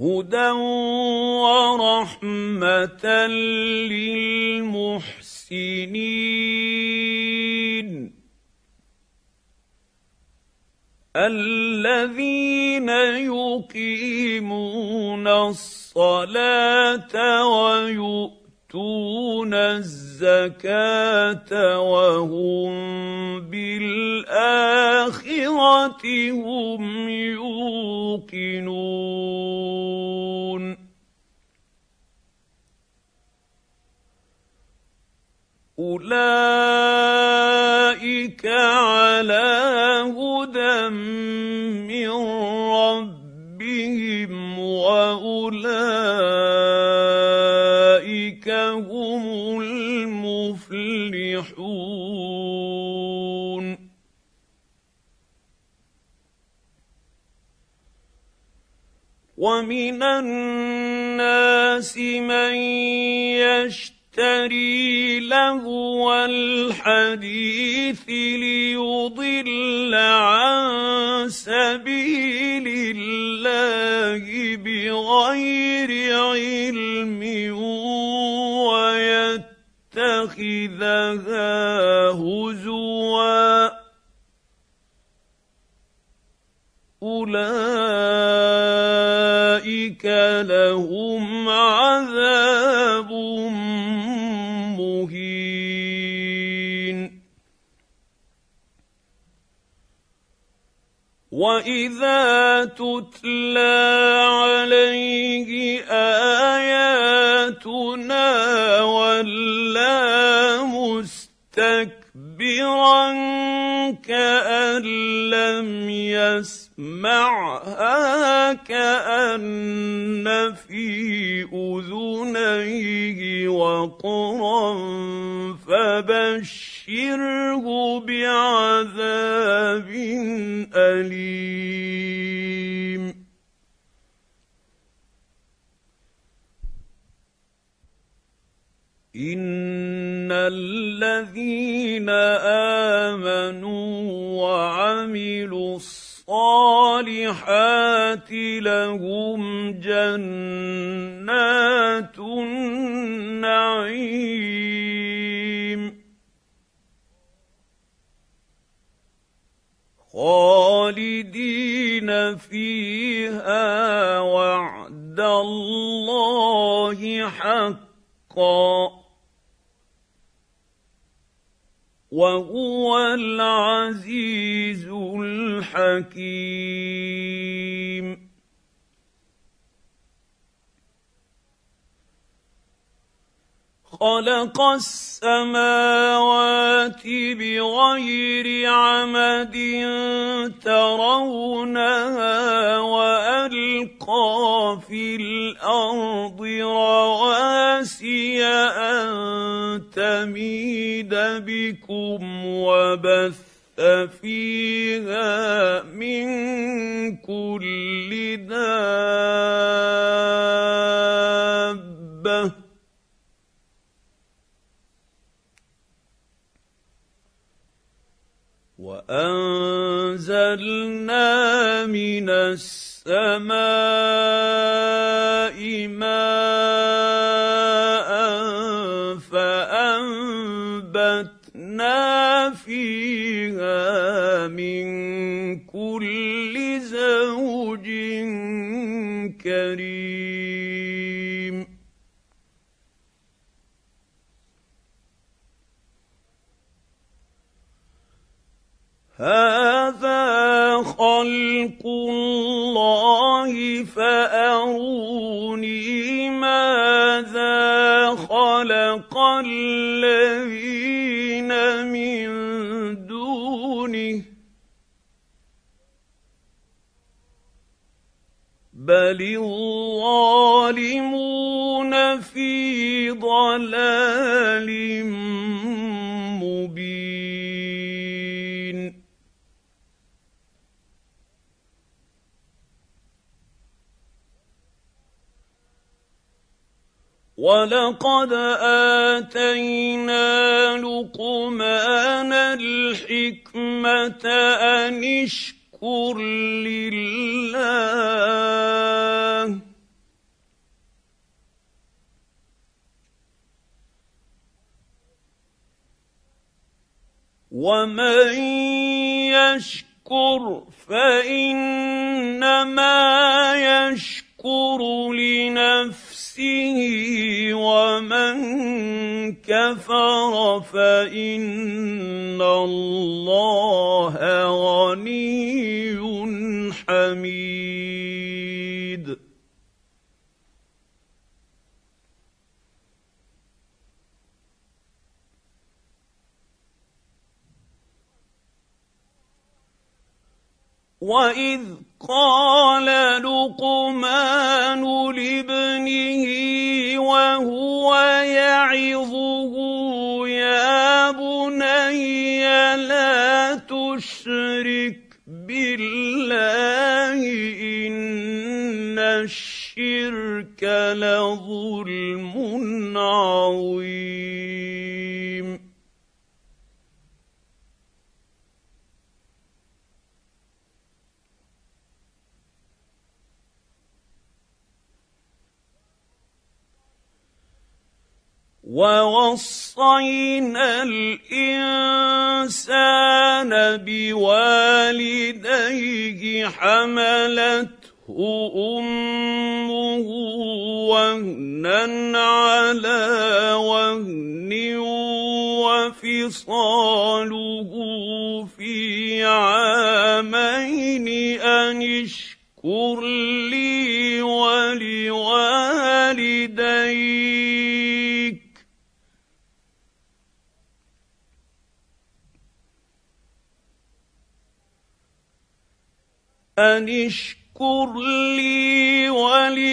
هدى ورحمه للمحسنين الذين يقيمون الصلاه ويؤتون الزكاة وهم بالآخرة هم يوقنون. أولئك على هدى من ربهم وأولئك ومن الناس من يشتري لهو الحديث ليضل عن سبيل الله بغير علم ويتخذها هزوا. اولئك لهم عذاب واذا تتلى عليه اياتنا ولى مستكبرا كان لم يسمعها كان في اذنيه وقرا فبشره بعذاب اليم ان الذين امنوا وعملوا الصالحات لهم جنات النعيم خالدين فيها وعد الله حقا وهو العزيز الحكيم. خلق السماوات بغير عمد ترونها وألقى في الأرض رواسي تميد بكم وبث فيها من كل دابة. وأنزلنا من السماء ماء فيها من كل زوج كريم. هذا خلق الله فأروني ماذا خلق الذين بل الظالمون في ضلال مبين ولقد اتينا لقمان الحكمه ان اشكر اشكر لله. ومن يشكر فإنما يشكر لنفسه ومن كفر فإن الله غني حميد واذ قال لقمان لابنه وهو يعظه يا بني لا تشرك بالله ان الشرك لظلم عظيم ووصينا الإنسان بوالديه حملته أمه وهنا على وهن وفصاله في عامين أن اشكر لي ولوالديك ان اشكر لي ولوالديك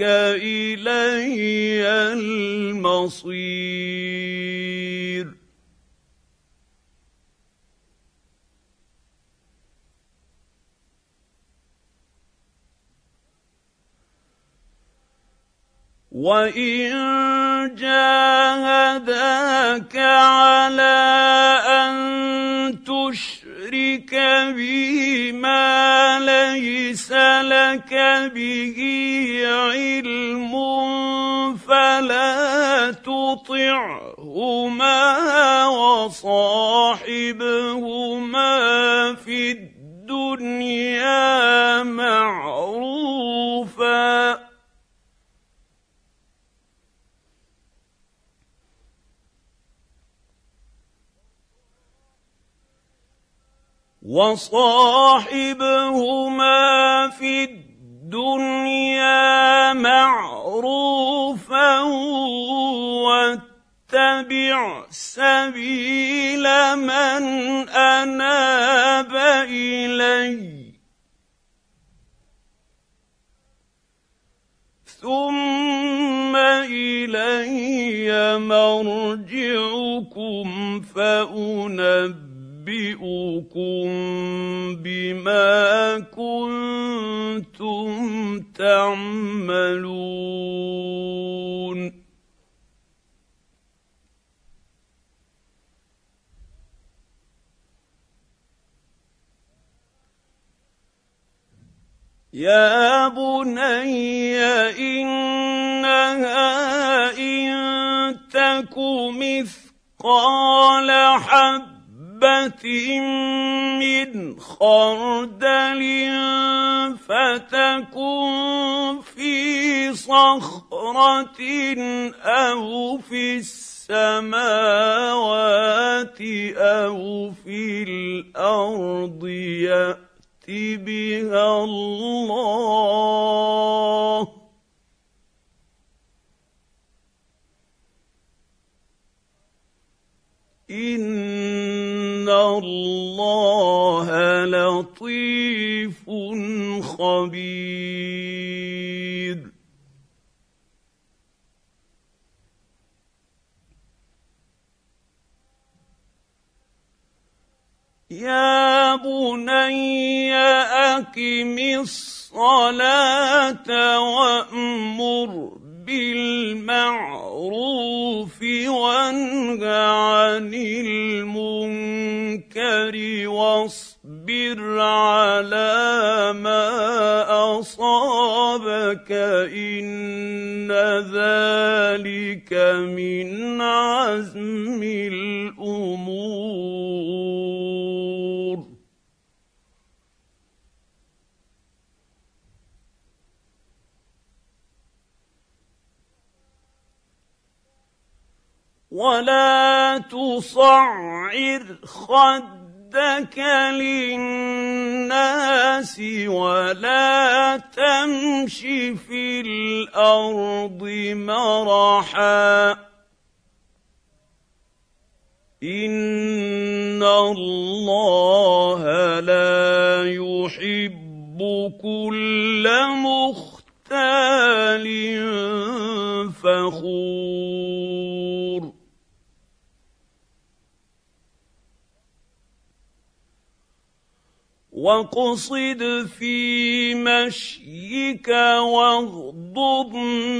الي المصير وان جاهداك على ان تشرك تشرك بي ما ليس لك به علم فلا تطعهما وصاحبهما وصاحبهما في الدنيا معروفا واتبع سبيل من أناب إلي. ثم إلي مرجعكم فانبئ أنبئكم بما كنتم تعملون. يا بني إنها إن تك مثقال حب حبه من خردل فتكن في صخره أو في السماوات أو في الأرض يات بها الله خبير يا بني أقم الصلاة وأمر بالمعروف وانه عن المنكر واصبر اصابك إن ذلك من عزم الأمور. ولا تصعر خدك للناس ولا تمش في الأرض مرحا. إن الله لا يحب كل مختال فخور. واقصد في مشيك واغضض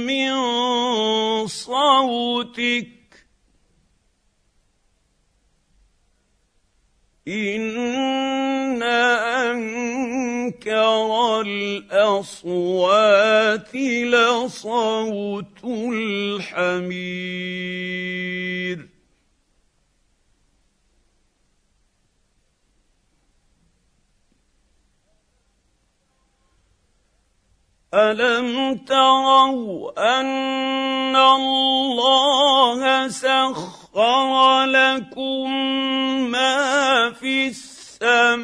من صوتك. إن أنكر الأصوات لصوت الحمير الم تروا ان الله سخر لكم ما في السماوات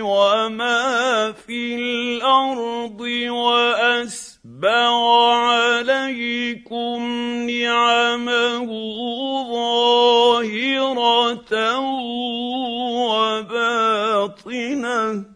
وما في الأرض واسبغ عليكم نعمه ظاهره وباطنه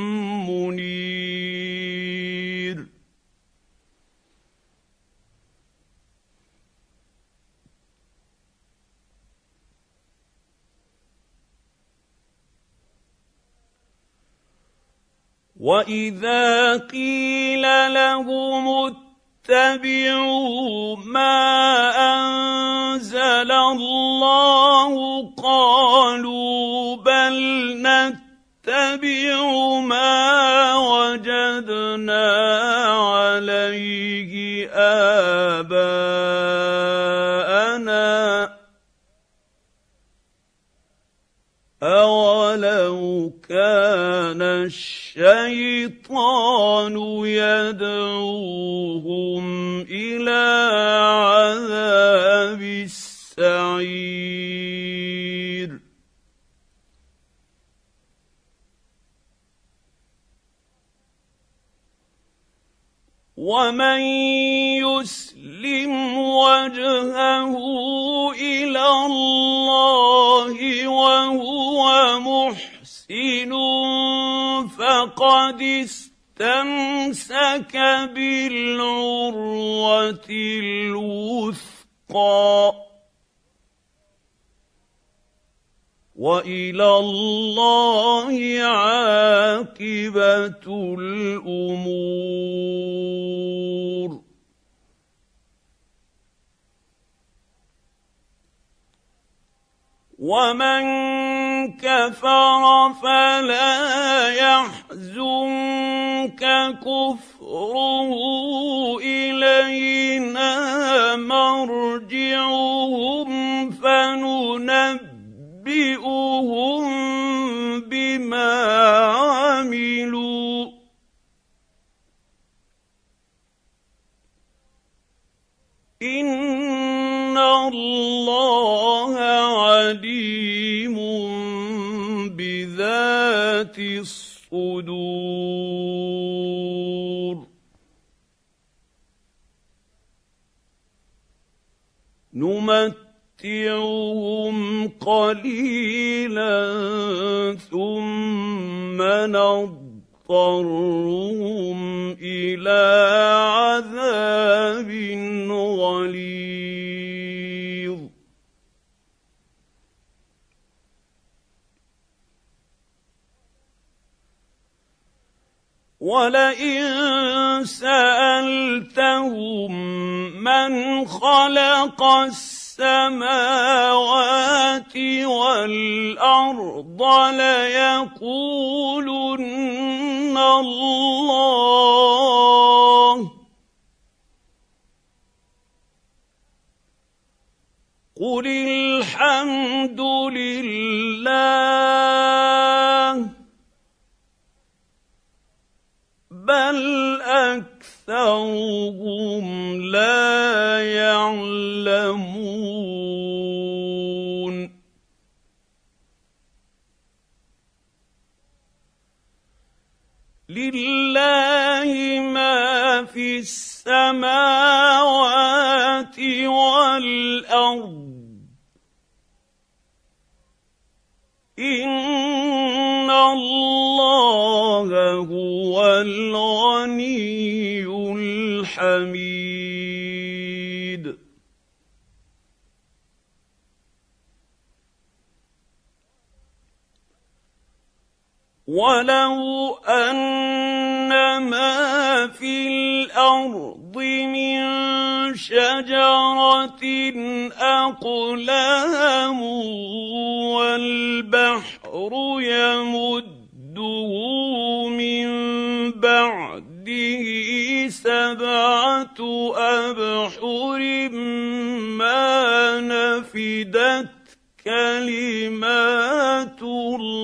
واذا قيل لهم اتبعوا ما انزل الله قالوا بل نتبع ما وجدنا عليه اباءنا اولو كان الشيء الشيطان يدعوهم إلى عذاب السعير. ومن يسلم وجهه إلى الله فقد استمسك بالعروه الوثقى والى الله عاقبه الأمور ومن كفر فلا يحزنك كفره الينا مرجعهم فننبئهم بذات الصدور. نمتعهم قليلا ثم نضطرهم إلى عذاب غليظ. ولئن سألتهم من خلق السماوات والأرض ليقولن الله. قل الحمد لله. بل اكثرهم لا يعلمون لله ما في السماوات والارض الغني الحميد. ولو ان ما في الأرض من شجره اقلام والبحر يمده من بعده سبعة أبحر ما نفدت كلمات الله.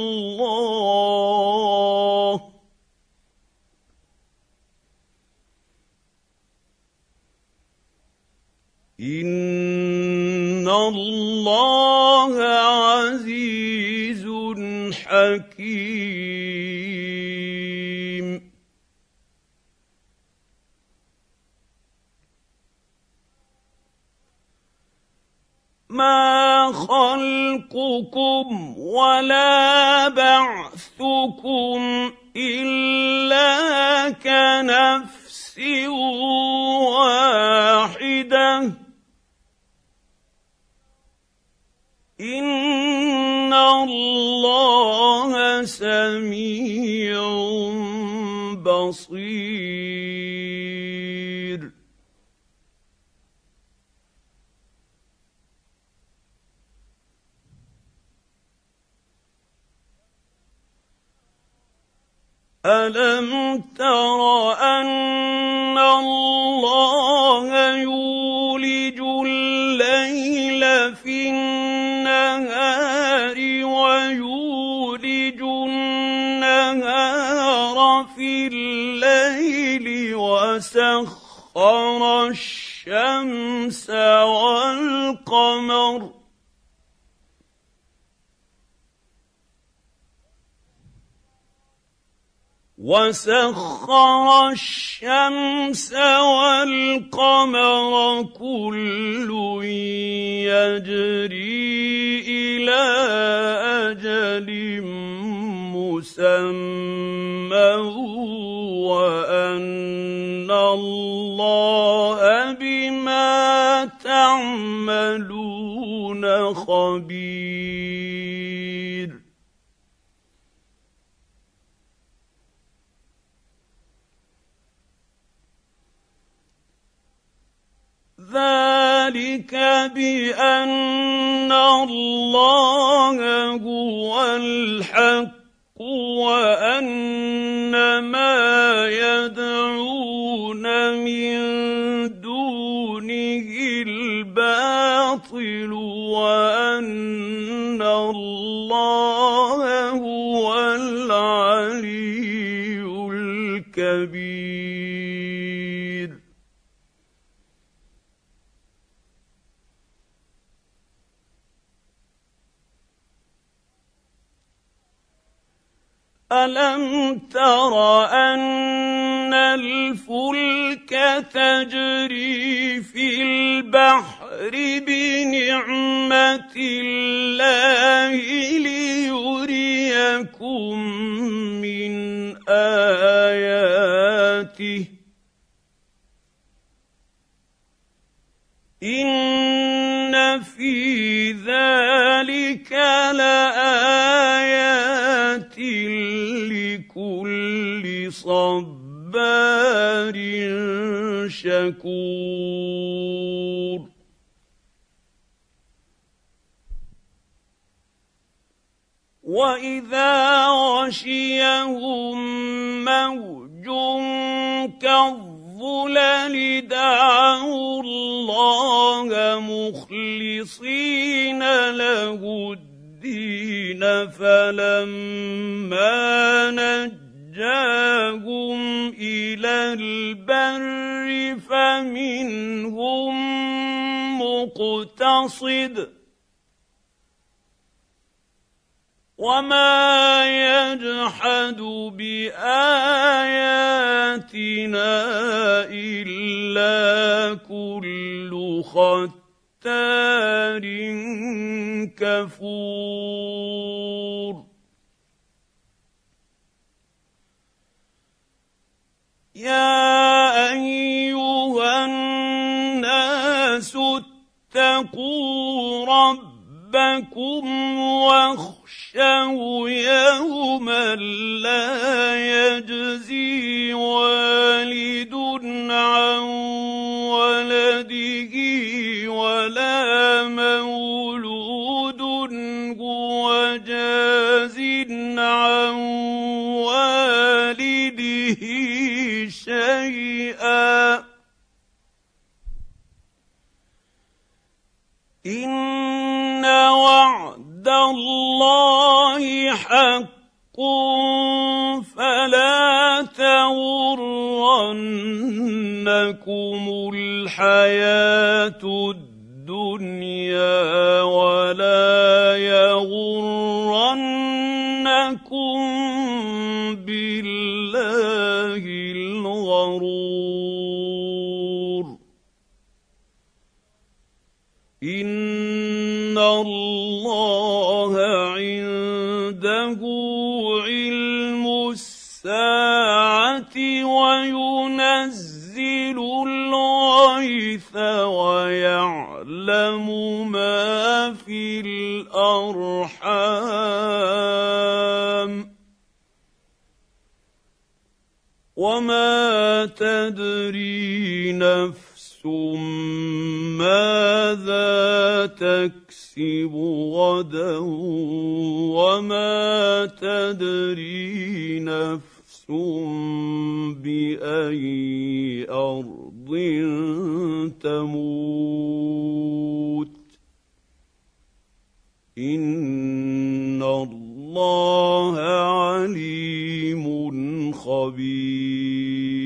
ان الله عزيز حكيم ما خلقكم ولا بعثكم إلا كنفس واحدة. إن الله سميع بصير. الم تر ان الله يولج الليل في النهار ويولج النهار في الليل وسخر الشمس والقمر وسخر الشمس والقمر كل يجري إلى أجل مسمى وأن الله بما تعملون خبير. ذلك بأن الله هو الحق وأن ما يدعون من دونه الباطل وأن الله هو العلي الكبير. الم تر ان الفلك تجري في البحر بنعمه الله ليريكم من اياته ان في ذلك لايات لكل صبار شكور. وإذا غشيهم موج كالظلل دعوا الله مخلصين له الدين فلما نجاهم إلى البر فمنهم مقتصد وما يجحد باياتنا الا كل ختار كفور يا أيها الناس اتقوا ربكم واخشوا يوما لا يجزي والد عن ولده ولا مولود هو جاز عن والده شيئا. إن وعد الله حق فلا تغرنكم الحياة الدنيا. الغيث ويعلم ما في الأرحام وما تدري نفس ماذا تكسب غدا وما تدري نفس بأي ارض تموت. إن الله عليم خبير.